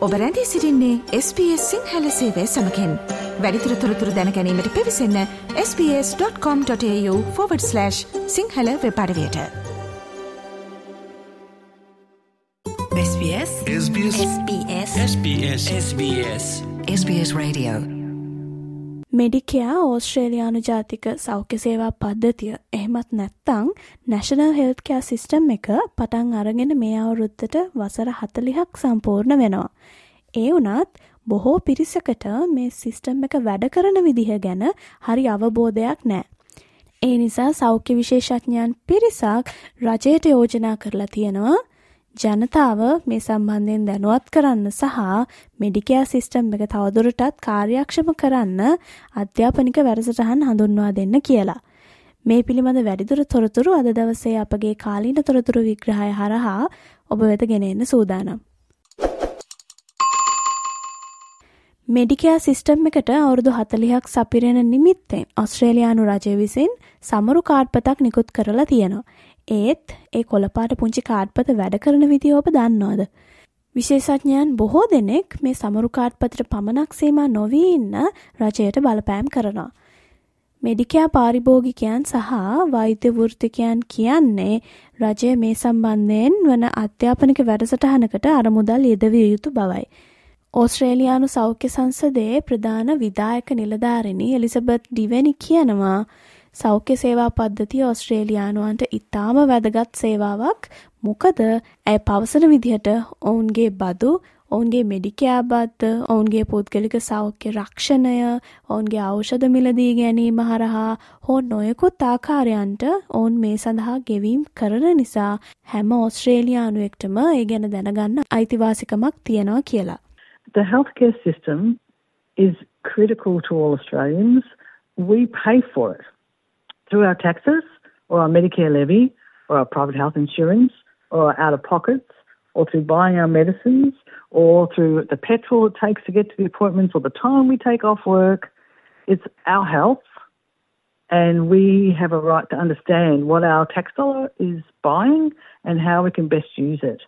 ඔබ රැඳී සිරින්නේ SBS සිංහල සේවය සමකෙන්. වැඩිතුර තොරතුර දැනැනීමට පිවිසන්න ps.com.ta/ Sinhala වෙපඩවයට SBS SBS SBS SBS SBS SBS Radio මෙඩිකයා ඕස්ට්‍රේලයානු ජාතික සෞඛ්‍ය සේවා පද්ධතිය එහෙමත් නැත්තං නැශනල් හෙල්කෑ සිිස්ටම් එක පටන් අරගෙන මේ අවුරුත්තට වසර හතලිහක් සම්පූර්ණ වෙනවා. ඒ වනත් බොහෝ පිරිසකට මේ සිිස්ටම් එක වැඩ කරන විදිහ ගැන හරි අවබෝධයක් නෑ. ඒ නිසා සෞඛ්‍ය විශේෂඥයන් පිරිසක් රජයට යෝජනා කරලා තියෙනවා ජනතාව මේ සම්බන්ධයෙන් දැනුවත් කරන්න සහ මෙඩිකයා සිිස්ටම් එක තවදුරටත් කාර්යක්ෂම කරන්න අධ්‍යාපනික වැරසටහන් හඳුන්වා දෙන්න කියලා. මේ පිළිබඳ වැඩිදුර තොරතුරු අද දවසේ අපගේ කාලීන තොරතුරු විග්‍රහය හරහා ඔබ වෙත ගෙනෙන්න සූදානම්. මෙඩිකයා සිිස්ටම් එකට අවුරුදු හතලිහක් සපිරෙන නිමිත්තෙන් ඔස්ට්‍රේලයානු රජය විසින් සමරු කාඩ්පතක් නිකුත් කරලා තියෙනවා. ඒත් ඒ කොළපාට පුංචි කාඩ්පත වැඩ කරන විදි ඔබ දන්නවාද. විශේෂඥයන් බොහෝ දෙනෙක් මේ සමරුකාඩ්පතට පමණක් සේම නොවී ඉන්න රජයට බලපෑම් කරනවා. මෙඩිකයා පාරිභෝගිකයන් සහ වෛද්‍ය වෘතිකයන් කියන්නේ රජය මේ සම්බන්ධයෙන් වන අධ්‍යාපනික වැඩසටහනකට අරමුදල් යෙදවිය යුතු බවයි. ඕස්ට්‍රේලියානු සෞඛ්‍ය සංසදයේ ප්‍රධාන විදායක නිලධාරිණි එලිසබත් ඩිවැනි කියනවා සෞඛ්‍ය සේවා පද්ධතිය ඔස්ට්‍රේලියානුවන්ට ඉතාම වැදගත් සේවාවක් මොකද ඇය පවසන විදිහට ඔවුන්ගේ බදු ඔවුන්ගේ මෙඩිකෑබත්ත ඔවුන්ගේ පුද්ගලික සෞඛ්‍ය රක්ෂණය ඔවුන්ගේ ඖෂධ මිලදී ගැනීම හරහා හෝ නොයකුත් ආකාරයන්ට ඔවුන් මේ සඳහා ගෙවීම් කරන නිසා හැම ඔස්ට්‍රේලියානුවෙක්ටම ඒ ගැන දැනගන්න අයිතිවාසිකමක් තියෙනවා කියලා. The healthcare system is critical to all Australians. We pay for it through our taxes or our Medicare levy or our private health insurance or out of pockets or through buying our medicines or through the petrol it takes to get to the appointments or the time we take off work. It's our health and we have a right to understand what our tax dollar is buying and how we can best use it.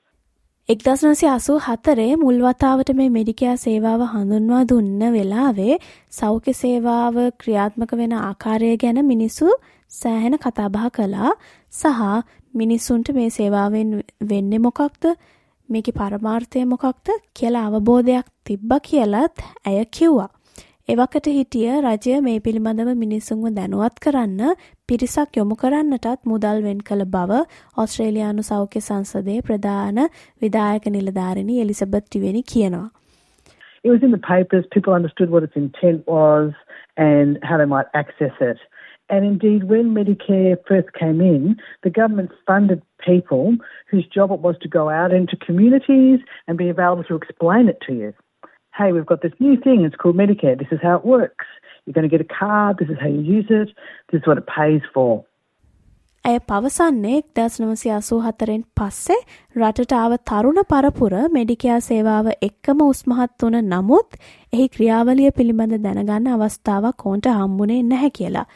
එක්දස්නසි අසූ හතරේ මුල්වතාවට මේ මෙඩිකයා සේවාව හඳුන්වා දුන්න වෙලාවේ සෞඛ්‍ය සේවාව ක්‍රියාත්මක වෙන ආකාරය ගැන මිනිස්සු සෑහෙන කතාබහ කළා. සහ මිනිස්සුන්ට මේ සේවාවෙන් වෙන්න මොකක්ද? මේක පරමාර්ථය මොකක්ද? කියලා අවබෝධයක් තිබ්බ කියලත් ඇය කිව්වා. එවකට හිටිය රජය මේ පිළිබඳව මිනිස්සුන්ව දැනුවත් කරන්න පිරිසක් යොමු කරන්නටත් මුදල් වෙන් කළ බව ඔස්ට්‍රේලියානු සෞඛ්‍ය සංසදයේ ප්‍රධාන විදායක නිලධාරිණි එලිසබෙත් ටිවෙනි කියනවා. It was in the papers, people understood what its intent was and how they might access it. And indeed, when Medicare first came in, the government funded people whose job it was to go out into communities and be available to explain it to you. Hey, we've got this new thing, it's called Medicare, this is how it works. You're going to get a card, this is how you use it, this is what it pays for. ඇය පවසන්නේ එක්දස් නමසි අසූ හතරෙන් පස්සේ රටට ආව තරුණ පරපුර මෙඩිකයා සේවාව එක්කම උස්මහත් වන නමුත් එහි ක්‍රියාවලිය පිළිබඳ දැනගන්න අවස්ථාවක් ඕන්ට හම්බුනේ නැහැ කියලා.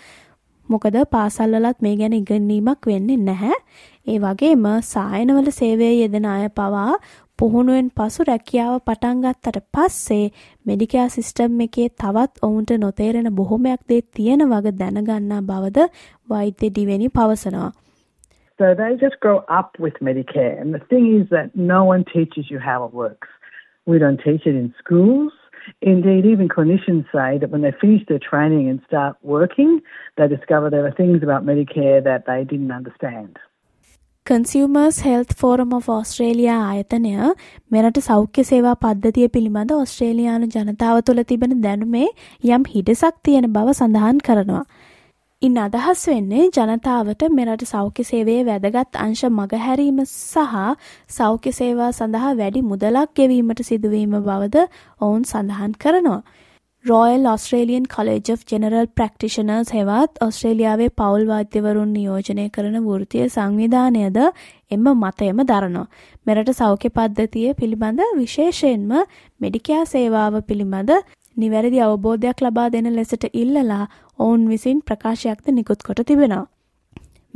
මොකද පාසල්වලත් මේ ගැන ඉගන්නීමක් වෙන්නේ නැහැ. ඒ වගේම සායනවල සේවය යෙදෙන අය පවා පුහුණුවෙන් පසු රැකියාව පටන් ගත්තට පස්සේ මෙඩිකෑ සිස්ටම් එකේ තවත් ඔවුන්ට නොතේරෙන බොහොමයක් දේ තියෙන වග දැනගන්නා බවද වෛද්‍ය ඩිවෙනි පවසනවා. So they just grow up with Medicare. And the thing is that no one teaches you how it works. We don't teach it in schools. Indeed, even clinicians say that when they finish their training and start working, they discover there are things about Medicare that they didn't understand. Consumers Health Forum of Australia ආයතනය මෙරට සෞඛ්‍ය සේවා පද්ධතිය පිළිබඳ ඔස්ට්‍රේලයානු ජනතාව තුළ තිබෙන දැනුමේ යම් හිඩසක් තියෙන බව සඳහන් කරනවා. ඉන් අදහස් වෙන්නේ ජනතාවට මෙරට සෞඛ්‍ය සේවයේ වැදගත් අංශ මගහැරීම සහ සෞඛ්‍ය සේවා සඳහා වැඩි මුදලක් ගෙවීමට සිදුවීම බවද ඔවුන් සඳහන් කරනවා. Royal Australian College of General Practitioners හෙවත් ඔස්ට්‍රේලියාවේ පවුල් වාද්‍යවරුන් නියෝජනය කරන වෘතිය සංවිධානයද එම මතයම දරනවා. මෙරට සෞඛ්‍ය පද්ධතිය පිළිබඳ විශේෂයෙන්ම මෙඩිකයා සේවාව පිළිබඳ නිවැරදි අවබෝධයක් ලබා දෙන ලෙසට ඉල්ලලා ඔවුන් විසින් ප්‍රකාශයක්ද නිකුත් කොට තිබෙනවා.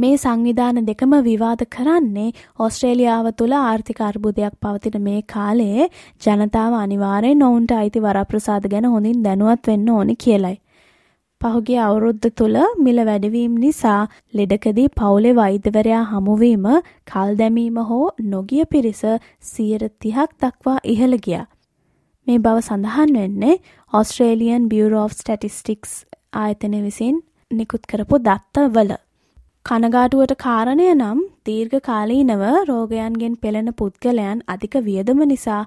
මේ සංවිධාන දෙකම විවාද කරන්නේ ඔස්ට්‍රේලියාව තුළ ආර්ථික අර්බුදයක් පවතින මේ කාලයේ ජනතාව අනිවාර්යෙන් ඔවුන්ට අයිති වරප්‍රසාද ගැන හොඳින් දැනුවත් වෙන්න ඕනි කියලයි. පහුගිය අවුරුද්ද තුළ මිල වැඩවීම් නිසා ලෙඩකදී පවුලේ වෛද්‍යවරයා හමුවීම කල් දැමීම හෝ නොගිය පිරිස සියයට තිහක් දක්වා ඉහළ ගියා. මේ බව සඳහන් වෙන්නේ ඔස්ට්‍රේලියන් බියරෝ of ස්ටටිස්ටික්ස් ආයතනය විසින් නිකුත් කරපු දත්තවල. කනගාටුවට කාරණය නම් දීර්ඝ කාලීනව රෝගයන්ගෙන් පෙළෙන පුද්ගලයන් අධික වියදම නිසා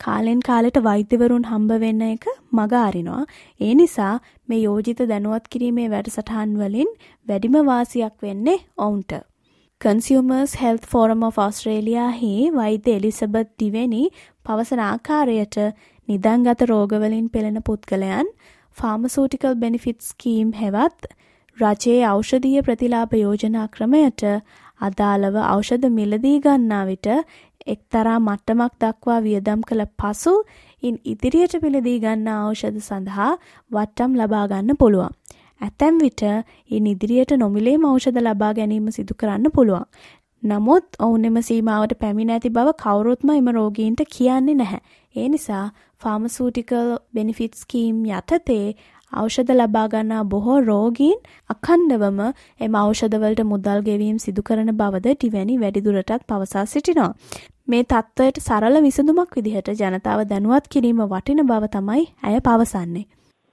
කාලෙන් කාලෙට වෛද්‍යවරුන් හම්බ වෙන්න එක මග අරිනවා. ඒ නිසා මේ යෝජිත දැනුවත් කිරීමේ වැඩසටහන් වලින් වැඩිම වාසියක් වෙන්නේ ඔවුන්ට. Consumers Health Forum of Australia හි වෛද්‍ය එලිසබත් දිවෙනි පවසන ආකාරයට නිදන්ගත රෝගවලින් පෙළෙන පුද්ගලයන් ෆාමසූටිකල් බෙනිෆිට් ස්කීම් හෙවත් රජයේ ඖෂධීය ප්‍රතිලාභ යෝජනා ක්‍රමයට අදාළව ඖෂධ මිලදී ගන්නා විට එක්තරා මට්ටමක් දක්වා වියදම් කළ පසු ඉන් ඉදිරියට පිළදී ගන්නා ඖෂධ සඳහා වට්ටම් ලබා ගන්න පුළුවන්. ඇතැම් විට ඉන් ඉදිරියට නොමිලේම ඖෂධ ලබා ගැනීම සිදු කරන්න පුළුවන්. නමුත් ඔවුන් එම සීමාවට පැමිණ ඇති බව කවුරුත්ම එම රෝගීන්ට කියන්නේ නැහැ. ඒ නිසා ෆාමසූටිකල් බෙනිෆිට් ස්කීම් යටතේ ඖෂධ ලබා ගන්නා බොහෝ රෝගීන් අඛණ්ඩවම එම ඖෂධවලට මුදල් ගෙවීම සිදු කරන බවද ටිවැනි වැඩිදුරටත් පවසා සිටිනවා. මේ තත්ත්වයට සරල විසඳුමක් විදිහට ජනතාව දැනුවත් කිරීම වටින බව තමයි ඇය පවසන්නේ.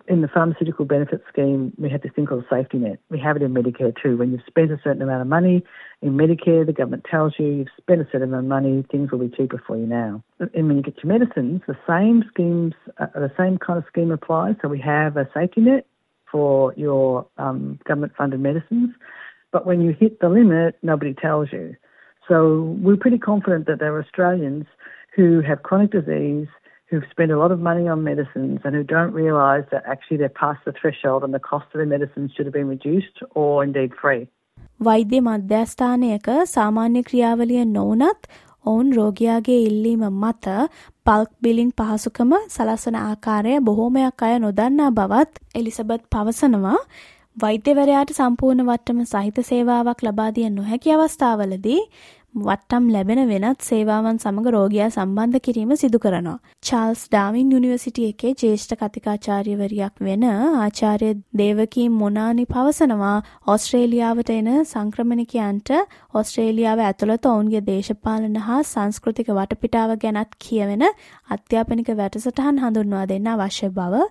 In the pharmaceutical benefit scheme, we have this thing called a safety net. We have it in Medicare too. When you've spent a certain amount of money in Medicare, the government tells you you've spent a certain amount of money, things will be cheaper for you now. And when you get your medicines, the same schemes, uh, the same kind of scheme applies. So we have a safety net for your um, government funded medicines. But when you hit the limit, nobody tells you. So we're pretty confident that there are Australians who have chronic disease who've spent a lot of money on medicines and who don't realise that actually they're past the threshold and the cost of their medicines should have been reduced or indeed free. වෛද්‍ය මධ්‍යස්ථානයක සාමාන්‍ය ක්‍රියාවලිය නොවනත් ඔවුන් රෝගයාගේ ඉල්ලීම මත පල්ක් බිලින් පහසුකම සලසන ආකාරය බොහෝමයක් අය නොදන්නා බවත් එලිසබත් පවසනවා වෛද්‍යවරයාට සම්පූර්ණ වට්ටම සහිත සේවාවක් ලබා දිය නොහැකි අවස්ථාවලදී වට්ටම් ලැබෙන වෙනත් සේවාවන් සමග රෝගයා සම්බන්ධ කිරීම සිදු කරනවා. චාල්ස් ඩාවින් යුනිවර්සිටි එකේ ජේෂ්ඨ කතිකාචාර්යවරියක් වෙන ආචාර්ය දේවකී මොනානි පවසනවා ඕස්ට්‍රේලියාවට එන සංක්‍රමණිකයන්ට ඕස්ට්‍රේලියාව ඇතුළත ඔවුන්ගේ දේශපාලන හා සංස්කෘතික වටපිටාව ගැනත් කියවෙන අධ්‍යාපනික වැඩසටහන් හඳුන්වා දෙන්න අවශ්‍ය බව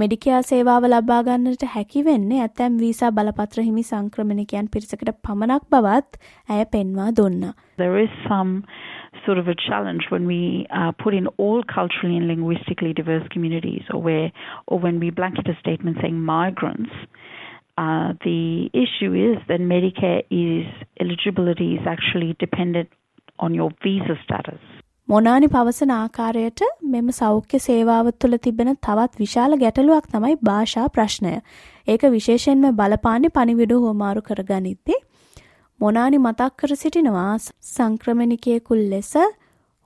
මෙඩිකයා සේවාව ලබා ගන්නට හැකි වෙන්නේ ඇතැම් වීසා බලපත්‍ර හිමි සංක්‍රමණිකයන් පිරිසකට පමණක් බවත් ඇය පෙන්වා දුන්නා. There is some sort of a challenge when we uh, put in all culturally and linguistically diverse communities or where or when we blanket a statement saying migrants uh, the issue is that Medicare is eligibility is actually dependent on your visa status. මොනානි පවසන ආකාරයට මෙම සෞඛ්‍ය සේවාව තුළ තිබෙන තවත් විශාල ගැටලුවක් තමයි භාෂා ප්‍රශ්නය. ඒක විශේෂයෙන්ම බලපාන්නේ පණිවිඩ හෝමාරු කරගනිද්දී. මොනානි මතක් කර සිටිනවා සංක්‍රමණිකයෙකුල් ලෙස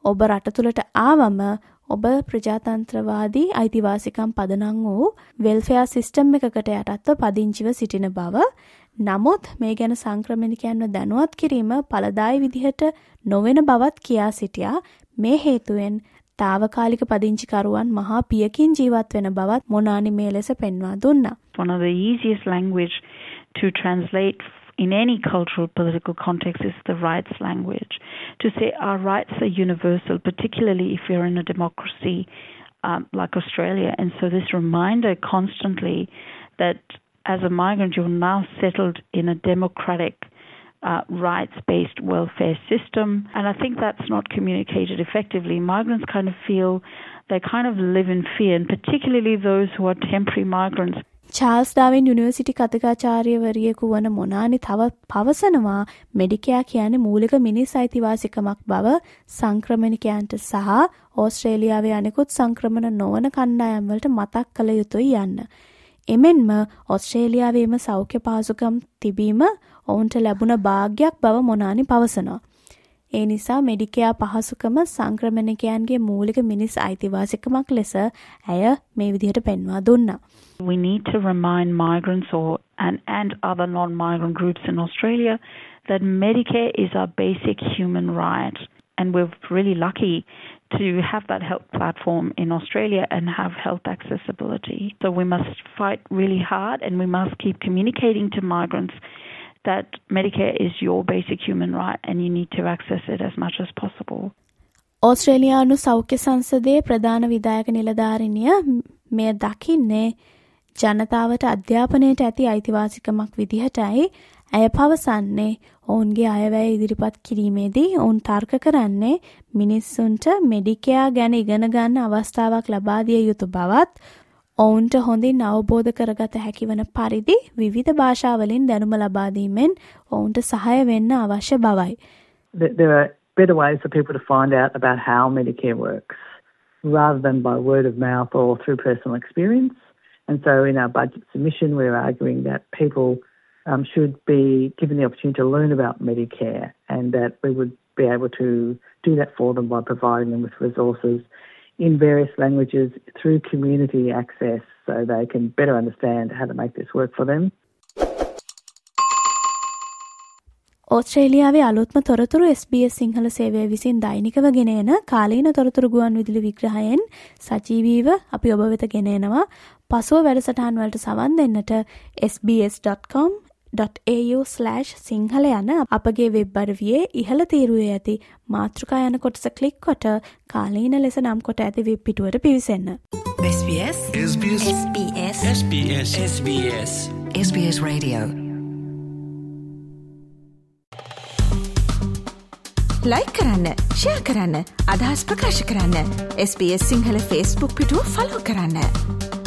ඔබ රට තුළට ආවම ඔබ ප්‍රජාතන්ත්‍රවාදී අයිතිවාසිකම් පදනං වූ වෙල්ෆෙයා සිස්ටම් එකකට යටත්ව පදිංචිව සිටින බව නමුත් මේ ගැන සංක්‍රමණිකයන්ව දැනුවත් කිරීම පලදායි විදිහට නොවෙන බවත් කියා සිටියා මේ හේතුවෙන් තාවකාලික පදිංචිකරුවන් මහා පියකින් ජීවත් වෙන බවත් මොනානි මේ ලෙස පෙන්වා දුන්නා. One of the easiest language to translate in any cultural political context is the rights language. To say our rights are universal, particularly if you're in a democracy um, like Australia. And so this reminder constantly that as a migrant, you're now settled in a democratic uh, rights based welfare system. And I think that's not communicated effectively. Migrants kind of feel they kind of live in fear, and particularly those who are temporary migrants. Charles Darwin University කතිකාචාර්යවරියෙකු වන මොනානි තව පවසනවා මෙඩිකයා කියන්නේ මූලික මිනිස් අයිතිවාසිකමක් බව සංක්‍රමණිකයන්ට සහ ඕස්ට්‍රේලියාවේ අනෙකුත් සංක්‍රමණ නොවන කණ්ඩායම්වලට මතක් කළ යුතුයි යන්න. එමෙන්ම ඔස්ට්‍රේලියාවේම සෞඛ්‍ය පාසුකම් තිබීම ඔවුන්ට ලැබුණ භාග්යක් බව මොනානි පවසනවා. ඒ නිසා මෙඩිකයා පහසුකම සංක්‍රමණිකයන්ගේ මූලික මිනිස් අයිතිවාසිකමක් ලෙස ඇය මේ විදිහට පෙන්වා දුන්නා. We need to remind migrants or and, and other non-migrant groups in Australia that Medicare is our basic human right. And we're really lucky to have that health platform in Australia and have health accessibility. So we must fight really hard and we must keep communicating to migrants that Medicare is your basic human right and you need to access it as much as possible. ඕස්ට්‍රේලියානු සෞඛ්‍ය සංසදයේ ප්‍රධාන විදායක නිලධාරිනිය මෙය දකින්නේ ජනතාවට අධ්‍යාපනයට ඇති අයිතිවාසිකමක් විදිහටයි ඇය පවසන්නේ ඔවුන්ගේ අයවැය ඉදිරිපත් කිරීමේදී ඔවුන් තර්ක කරන්නේ මිනිස්සුන්ට මෙඩිකයා ගැන ඉගෙන ගන්න අවස්ථාවක් ලබාදිය යුතු බවත් ඔවුන්ට හොඳින් අවබෝධ කරගත හැකිවන පරිදි විවිධ භාෂාවලින් දැනුම ලබාදීමෙන් ඔවුන්ට සහය වෙන්න අවශ්‍ය බවයි. There are better ways for people to find out about how Medicare works rather than by word of mouth or through personal experience. And so in our budget submission, we're arguing that people um, should be given the opportunity to learn about Medicare and that we would be able to do that for them by providing them with resources in various languages through community access so they can better understand how to make this work for them. ඕස්ට්‍රේලියාවේ අලුත්ම තොරතුරු SBS Sinhala සේවය විසින් දෛනිකව ගෙනන කාලීන තොරතුරු ගුවන් විදුලි විග්‍රහයෙන් සජීවීව අපි ඔබ වෙත ගෙනනවා පසුව වැඩසටහන් වලට සවන් දෙන්නට sbs.com .au/ සිංහල යන අපගේ වෙබ් අඩවියේ ඉහළ තීරුවේ ඇති මාතෘකා යන කොටස කලික් කොට කාලීන ලෙස නම් කොට ඇති වෙබ් පිටුවට පිවිසන්න. SBS SBS SBS SBS SBS SBS Radio. Like කරන්න ෂයා කරන්න අදහස් ප්‍රකාශ කරන්න SBS සිංහල ෆස්බුක් පිටුව ෆලෝ කරන්න.